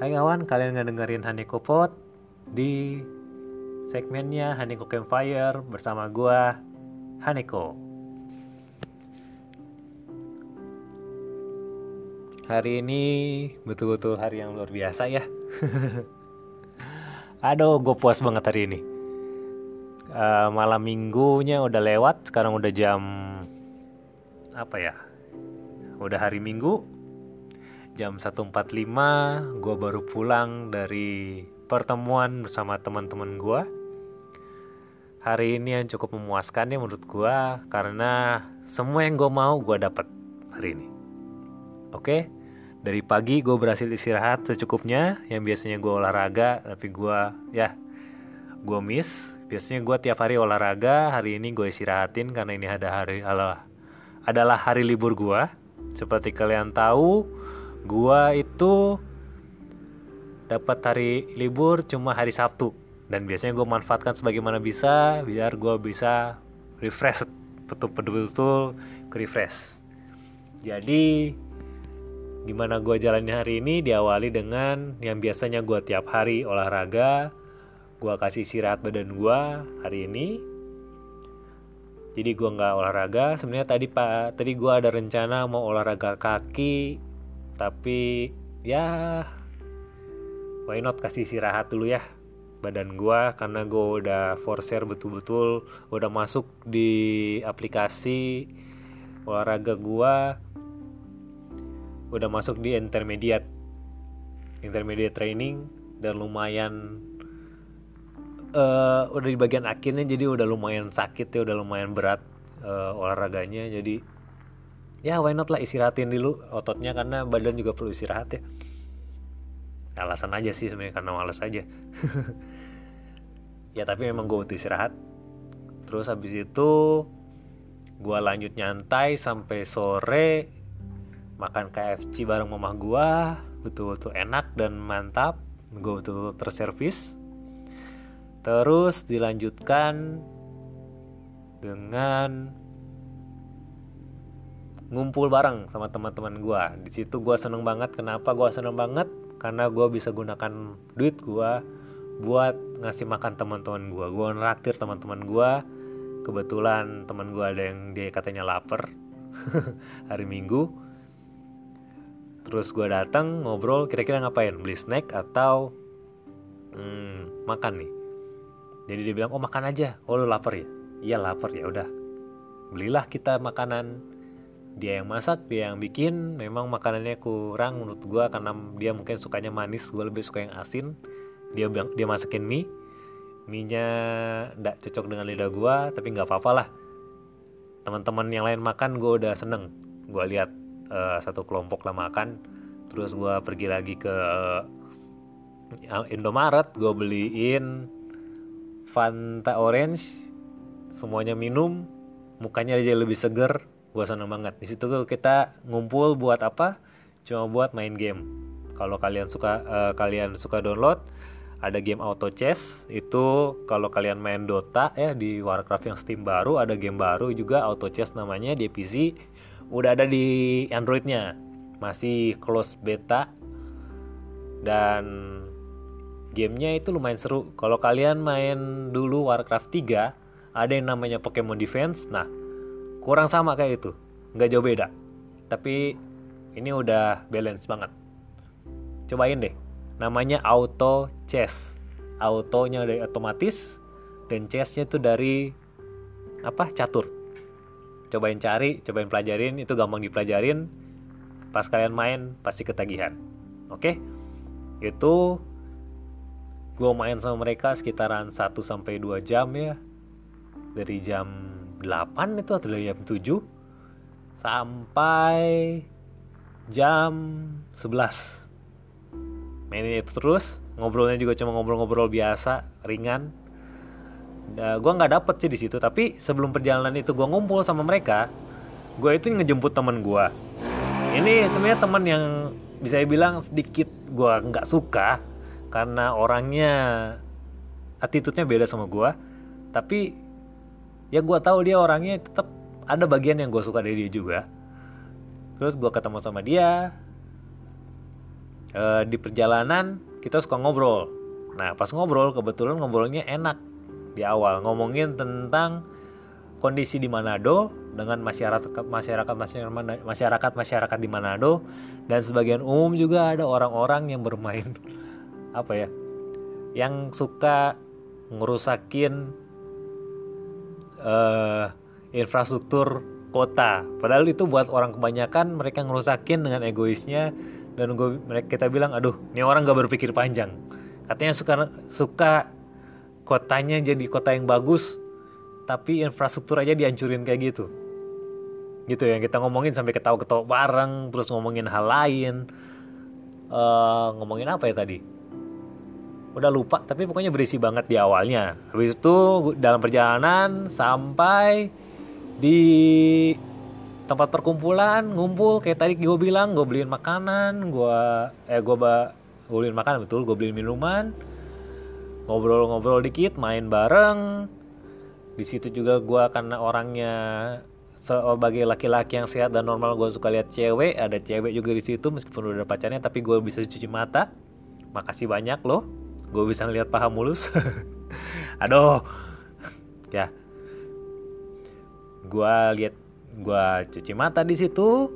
Hai kawan, kalian ngedengerin Haneko Pot di segmennya Haneko Campfire bersama gua Haneko. Hari ini betul-betul hari yang luar biasa ya. Aduh, gue puas banget hari ini. Uh, malam minggunya udah lewat, sekarang udah jam apa ya? Udah hari Minggu, jam 1.45 gue baru pulang dari pertemuan bersama teman-teman gue hari ini yang cukup memuaskan ya menurut gue karena semua yang gue mau gue dapat hari ini. Oke? Dari pagi gue berhasil istirahat secukupnya yang biasanya gue olahraga tapi gue ya gue miss. Biasanya gue tiap hari olahraga hari ini gue istirahatin karena ini ada hari adalah hari libur gue seperti kalian tahu gua itu dapat hari libur cuma hari Sabtu. Dan biasanya gue manfaatkan sebagaimana bisa biar gue bisa refresh betul-betul refresh. Jadi gimana gue jalannya hari ini diawali dengan yang biasanya gue tiap hari olahraga gue kasih istirahat badan gue hari ini. Jadi gue nggak olahraga. Sebenarnya tadi pak tadi gue ada rencana mau olahraga kaki tapi ya why not kasih istirahat dulu ya badan gua karena gua udah forcer betul-betul udah masuk di aplikasi olahraga gua udah masuk di intermediate intermediate training dan lumayan uh, udah di bagian akhirnya jadi udah lumayan sakit ya udah lumayan berat uh, olahraganya. Jadi ya why not lah istirahatin dulu ototnya karena badan juga perlu istirahat ya. Alasan aja sih sebenarnya karena males aja. Ya tapi memang gue butuh istirahat. Terus habis itu gue lanjut nyantai sampai sore makan KFC bareng mama gue betul-betul enak dan mantap. Gue betul-betul terservis. Terus dilanjutkan dengan ngumpul bareng sama teman-teman gue di situ gue seneng banget. Kenapa gue seneng banget? Karena gue bisa gunakan duit gue buat ngasih makan teman-teman gue gue neraktir teman-teman gue kebetulan teman gue ada yang dia katanya lapar hari minggu. Terus gue datang ngobrol kira-kira ngapain? Beli snack atau hmm, makan nih? Jadi dia bilang oh makan aja. Oh lu lapar ya? Iya lapar ya udah. Belilah kita makanan dia yang masak dia yang bikin. Memang makanannya kurang menurut gue karena dia mungkin sukanya manis gue lebih suka yang asin. Dia dia masakin mie. Mie nya nggak cocok dengan lidah gue tapi nggak apa-apa lah. Teman-teman yang lain makan gue udah seneng. Gue lihat uh, satu kelompok lah makan. Terus gue pergi lagi ke uh, Indomaret gue beliin Fanta Orange. Semuanya minum. Mukanya aja lebih seger gue seneng banget. Di situ kita ngumpul buat apa? Cuma buat main game. Kalau kalian suka uh, kalian suka download ada game auto chess itu kalau kalian main Dota ya di Warcraft yang Steam baru ada game baru juga auto chess namanya di PC udah ada di Androidnya. Masih close beta. Dan gamenya itu lumayan seru. Kalau kalian main dulu Warcraft 3 ada yang namanya Pokemon Defense. Nah kurang sama kayak itu. Nggak jauh beda. Tapi ini udah balance banget. Cobain deh. Namanya auto chess. Autonya dari otomatis dan chessnya itu dari apa catur. Cobain cari cobain pelajarin itu gampang dipelajarin. Pas kalian main pasti ketagihan. Oke? Itu gue main sama mereka sekitaran 1 sampai 2 jam ya. Dari jam 8 itu atau dari jam 7 sampai jam 11 mainin itu terus ngobrolnya juga cuma ngobrol-ngobrol biasa ringan. Nah, gue nggak dapet sih di situ tapi sebelum perjalanan itu gue ngumpul sama mereka gue itu ngejemput teman gue ini sebenarnya teman yang bisa dibilang sedikit gue nggak suka karena orangnya attitude-nya beda sama gue tapi ya gue tahu dia orangnya tetap ada bagian yang gue suka dari dia juga. Terus gue ketemu sama dia uh, di perjalanan kita suka ngobrol. Nah pas ngobrol kebetulan ngobrolnya enak di awal. Ngomongin tentang kondisi di Manado dengan masyarakat masyarakat masyarakat masyarakat di Manado. Dan sebagian umum juga ada orang-orang yang bermain apa ya yang suka ngerusakin uh, infrastruktur kota. Padahal itu buat orang kebanyakan mereka ngerusakin dengan egoisnya dan gue kita bilang aduh ini orang gak berpikir panjang. Katanya suka suka kotanya jadi kota yang bagus tapi infrastruktur aja dihancurin kayak gitu. Gitu yang kita ngomongin sampai ketawa-ketawa bareng terus ngomongin hal lain. Uh, ngomongin apa ya tadi? Udah lupa tapi pokoknya berisi banget di awalnya. Habis itu dalam perjalanan sampai di tempat perkumpulan ngumpul kayak tadi gue bilang gue beliin makanan gue eh gue gue beliin makanan betul gue beliin minuman. Ngobrol-ngobrol dikit main bareng. Di situ juga gue karena orangnya sebagai laki-laki yang sehat dan normal gue suka lihat cewek ada cewek juga di situ meskipun udah pacarnya tapi gue bisa cuci mata. Makasih banyak loh gue bisa ngeliat paha mulus. Aduh. Ya. Gue lihat gue cuci mata di situ.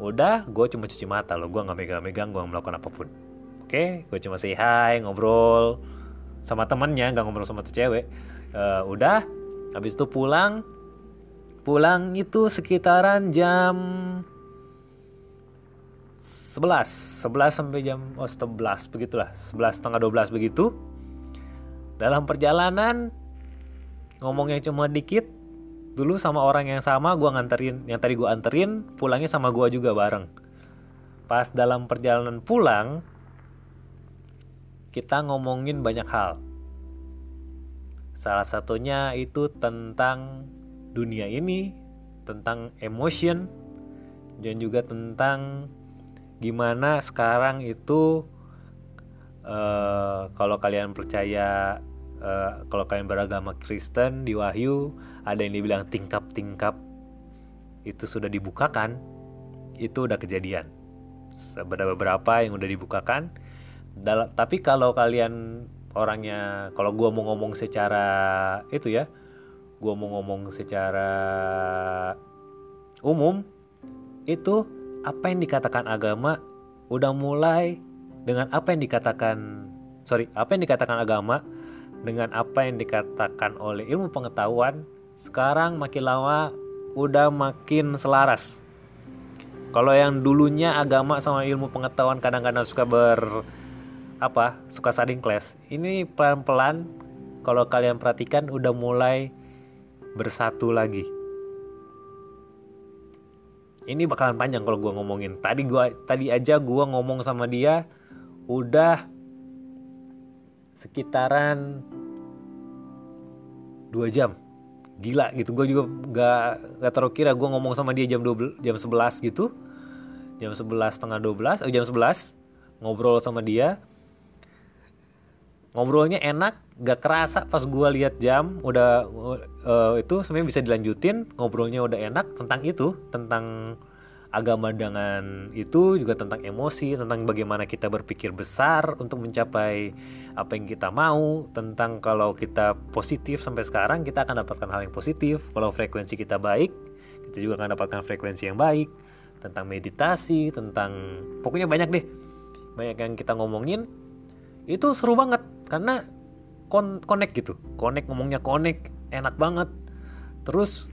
Udah gue cuma cuci mata loh. Gue nggak megang-megang gue melakukan apa pun. Oke gue cuma say hi ngobrol sama temennya nggak ngobrol sama tuh cewek. Uh, udah. Habis itu pulang. Pulang itu sekitaran jam 11 11 sampai jam oh 11 begitulah. 11 setengah 12 begitu. Dalam perjalanan ngomongnya cuma dikit. Dulu sama orang yang sama gue nganterin yang tadi gue anterin pulangnya sama gue juga bareng. Pas dalam perjalanan pulang kita ngomongin banyak hal. Salah satunya itu tentang dunia ini tentang emotion dan juga tentang gimana sekarang itu uh, kalau kalian percaya uh, kalau kalian beragama Kristen di Wahyu ada yang dibilang tingkap-tingkap itu sudah dibukakan itu udah kejadian. Ada beberapa yang udah dibukakan. Dal tapi kalau kalian orangnya kalau gue mau ngomong secara itu ya gue mau ngomong secara umum itu apa yang dikatakan agama udah mulai dengan apa yang dikatakan sorry apa yang dikatakan agama dengan apa yang dikatakan oleh ilmu pengetahuan sekarang makin lama udah makin selaras. Kalau yang dulunya agama sama ilmu pengetahuan kadang-kadang suka ber apa suka saling clash. Ini pelan-pelan kalau kalian perhatikan udah mulai bersatu lagi. Ini bakalan panjang kalau gue ngomongin. Tadi gua tadi aja gue ngomong sama dia udah sekitaran dua jam. Gila gitu gue juga gak gak terlalu kira gue ngomong sama dia jam 12 jam 11 gitu. Jam 11 setengah 12 eh, jam 11 ngobrol sama dia ngobrolnya enak gak kerasa. Pas gue lihat jam udah uh, itu sebenarnya bisa dilanjutin. Ngobrolnya udah enak tentang itu tentang agama dengan itu juga tentang emosi, tentang bagaimana kita berpikir besar untuk mencapai apa yang kita mau, tentang kalau kita positif sampai sekarang kita akan dapatkan hal yang positif, kalau frekuensi kita baik, kita juga akan dapatkan frekuensi yang baik, tentang meditasi, tentang pokoknya banyak deh. Banyak yang kita ngomongin. Itu seru banget karena kon connect gitu. Connect ngomongnya connect, enak banget. Terus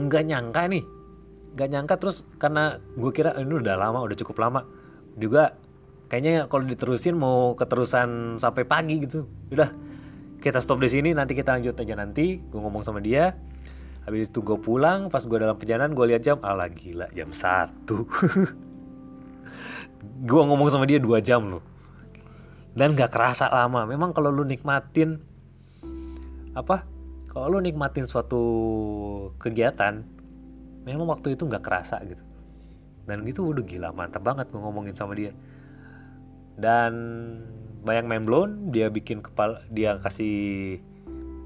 nggak nyangka nih. Gak nyangka terus karena gue kira ini udah lama udah cukup lama. Juga kayaknya kalau diterusin mau keterusan sampai pagi gitu. Udah kita stop di sini. Nanti kita lanjut aja nanti. Gue ngomong sama dia. Habis itu gue pulang. Pas gue dalam perjalanan gue lihat jam. Ala gila jam satu. Gue ngomong sama dia dua jam loh dan gak kerasa lama. Memang kalau lu nikmatin apa kalau lu nikmatin suatu kegiatan memang waktu itu nggak kerasa gitu. Dan gitu udah gila mantap banget gue ngomongin sama dia. Dan banyak main blown dia bikin kepala dia kasih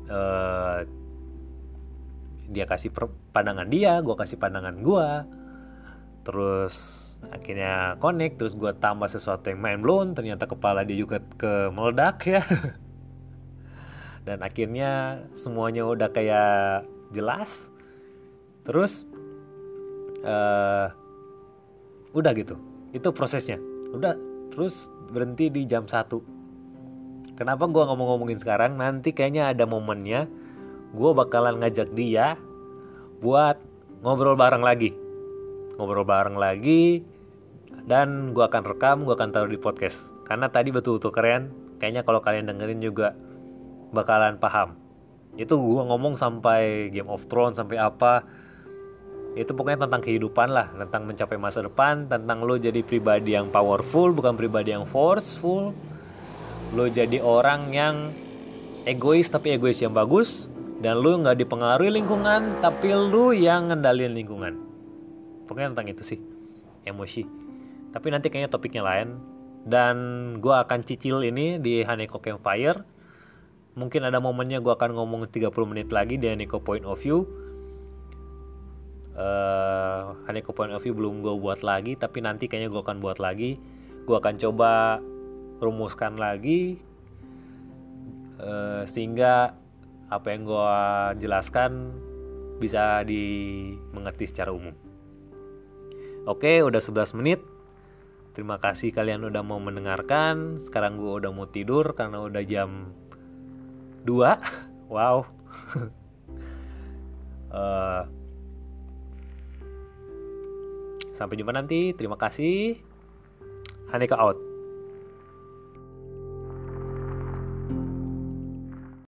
uh, dia kasih pandangan dia gue kasih pandangan gue terus akhirnya connect terus gue tambah sesuatu yang main blown ternyata kepala dia juga ke meledak ya. Dan akhirnya semuanya udah kayak jelas. Terus uh, udah gitu. Itu prosesnya. Udah terus berhenti di jam 1 kenapa gue ngomong-ngomongin sekarang? Nanti kayaknya ada momennya. Gue bakalan ngajak dia buat ngobrol bareng lagi ngobrol bareng lagi dan gue akan rekam gue akan taruh di podcast. Karena tadi betul-betul keren. Kayaknya kalau kalian dengerin juga bakalan paham. Itu gue ngomong sampai Game of Thrones sampai apa. Itu pokoknya tentang kehidupan lah. Tentang mencapai masa depan tentang lo jadi pribadi yang powerful bukan pribadi yang forceful. Lo jadi orang yang egois tapi egois yang bagus. Dan lo nggak dipengaruhi lingkungan tapi lo yang ngendalin lingkungan pokoknya tentang itu sih emosi. Tapi nanti kayaknya topiknya lain. Dan gue akan cicil ini di Haneko Campfire. Mungkin ada momennya gue akan ngomong 30 menit lagi di Haneko Point of View. Uh, Haneko Point of View belum gue buat lagi tapi nanti kayaknya gue akan buat lagi. Gue akan coba rumuskan lagi uh, sehingga apa yang gue jelaskan bisa dimengerti secara umum oke udah 11 menit. Terima kasih kalian udah mau mendengarkan. Sekarang gue udah mau tidur karena udah jam 2 wow. Uh, sampai jumpa nanti. Terima kasih. Haneka out